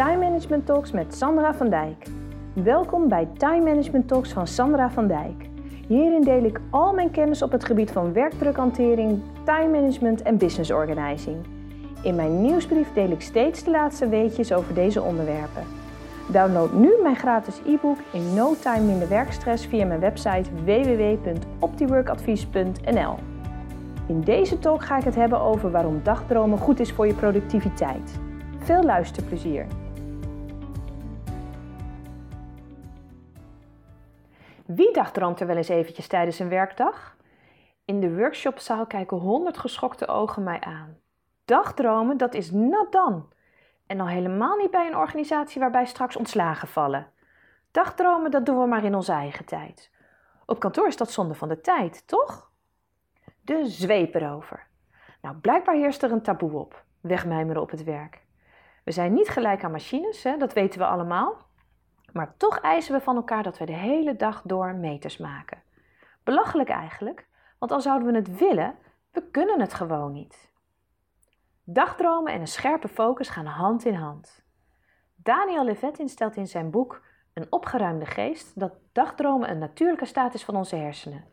Time Management Talks met Sandra van Dijk. Welkom bij Time Management Talks van Sandra van Dijk. Hierin deel ik al mijn kennis op het gebied van werkdrukhantering, time management en business organizing. In mijn nieuwsbrief deel ik steeds de laatste weetjes over deze onderwerpen. Download nu mijn gratis e-book in No Time Minder Werkstress via mijn website www.optiworkadvies.nl. In deze talk ga ik het hebben over waarom dagdromen goed is voor je productiviteit. Veel luisterplezier! Wie dagdroomt er wel eens eventjes tijdens een werkdag? In de workshopzaal kijken honderd geschokte ogen mij aan. Dagdromen, dat is nat dan. En al helemaal niet bij een organisatie waarbij straks ontslagen vallen. Dagdromen, dat doen we maar in onze eigen tijd. Op kantoor is dat zonde van de tijd, toch? De zweep erover. Nou, blijkbaar heerst er een taboe op. Wegmijmeren op het werk. We zijn niet gelijk aan machines, hè, dat weten we allemaal. Maar toch eisen we van elkaar dat we de hele dag door meters maken. Belachelijk eigenlijk, want al zouden we het willen, we kunnen het gewoon niet. Dagdromen en een scherpe focus gaan hand in hand. Daniel Levitin stelt in zijn boek Een opgeruimde geest dat dagdromen een natuurlijke staat is van onze hersenen.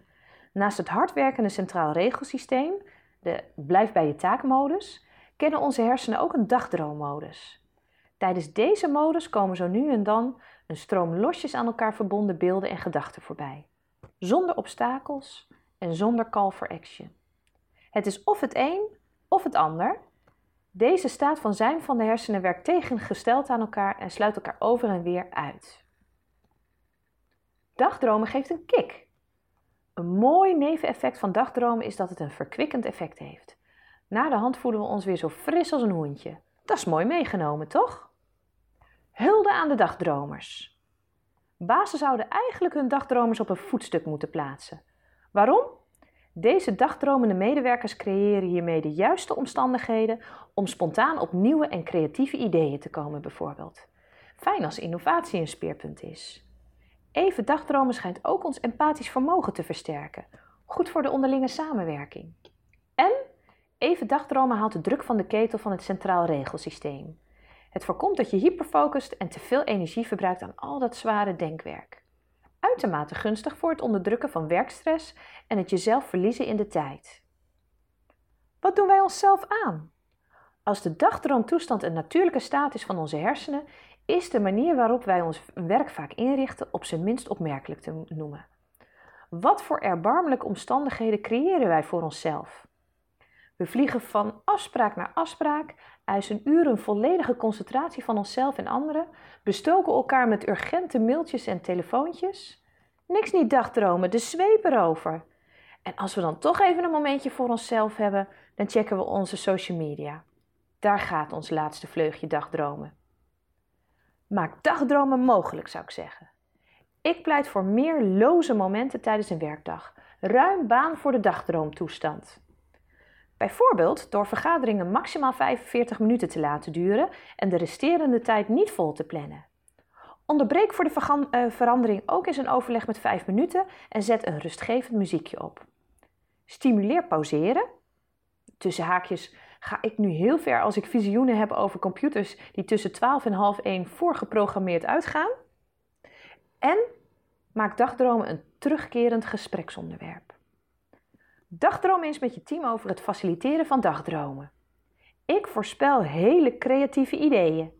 Naast het hardwerkende centraal regelsysteem, de blijf bij je taakmodus, kennen onze hersenen ook een dagdroommodus. Tijdens deze modus komen zo nu en dan een stroom losjes aan elkaar verbonden beelden en gedachten voorbij. Zonder obstakels en zonder call for action. Het is of het een of het ander. Deze staat van zijn van de hersenen werkt tegengesteld aan elkaar en sluit elkaar over en weer uit. Dagdromen geeft een kick. Een mooi neveneffect van dagdromen is dat het een verkwikkend effect heeft. Na de hand voelen we ons weer zo fris als een hoentje. Dat is mooi meegenomen, toch? Hulde aan de dagdromers. Bazen zouden eigenlijk hun dagdromers op een voetstuk moeten plaatsen. Waarom? Deze dagdromende medewerkers creëren hiermee de juiste omstandigheden om spontaan op nieuwe en creatieve ideeën te komen, bijvoorbeeld. Fijn als innovatie een speerpunt is. Even dagdromen schijnt ook ons empathisch vermogen te versterken. Goed voor de onderlinge samenwerking. En even dagdromen haalt de druk van de ketel van het centraal regelsysteem. Het voorkomt dat je hyperfocust en te veel energie verbruikt aan al dat zware denkwerk. Uitermate gunstig voor het onderdrukken van werkstress en het jezelf verliezen in de tijd. Wat doen wij onszelf aan? Als de dagdroomtoestand een natuurlijke staat is van onze hersenen, is de manier waarop wij ons werk vaak inrichten op zijn minst opmerkelijk te noemen. Wat voor erbarmelijke omstandigheden creëren wij voor onszelf? We vliegen van afspraak naar afspraak, eisen uren volledige concentratie van onszelf en anderen, bestoken elkaar met urgente mailtjes en telefoontjes. Niks niet dagdromen, de zweep erover. En als we dan toch even een momentje voor onszelf hebben, dan checken we onze social media. Daar gaat ons laatste vleugje dagdromen. Maak dagdromen mogelijk, zou ik zeggen. Ik pleit voor meer loze momenten tijdens een werkdag. Ruim baan voor de dagdroomtoestand. Bijvoorbeeld door vergaderingen maximaal 45 minuten te laten duren en de resterende tijd niet vol te plannen. Onderbreek voor de eh, verandering ook eens een overleg met 5 minuten en zet een rustgevend muziekje op. Stimuleer pauzeren. Tussen haakjes ga ik nu heel ver als ik visioenen heb over computers die tussen 12 en half 1 voorgeprogrammeerd uitgaan. En maak dagdromen een terugkerend gespreksonderwerp. Dagdroom eens met je team over het faciliteren van dagdromen. Ik voorspel hele creatieve ideeën.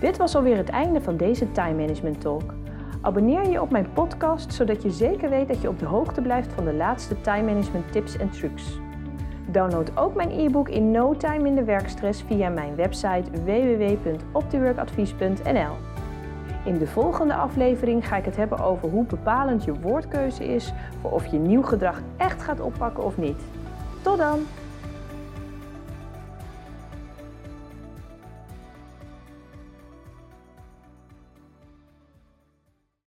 Dit was alweer het einde van deze Time Management Talk. Abonneer je op mijn podcast zodat je zeker weet dat je op de hoogte blijft van de laatste time management tips en trucs. Download ook mijn e-book in no time in de werkstress via mijn website www.optiworkadvies.nl. In de volgende aflevering ga ik het hebben over hoe bepalend je woordkeuze is voor of je nieuw gedrag echt gaat oppakken of niet. Tot dan!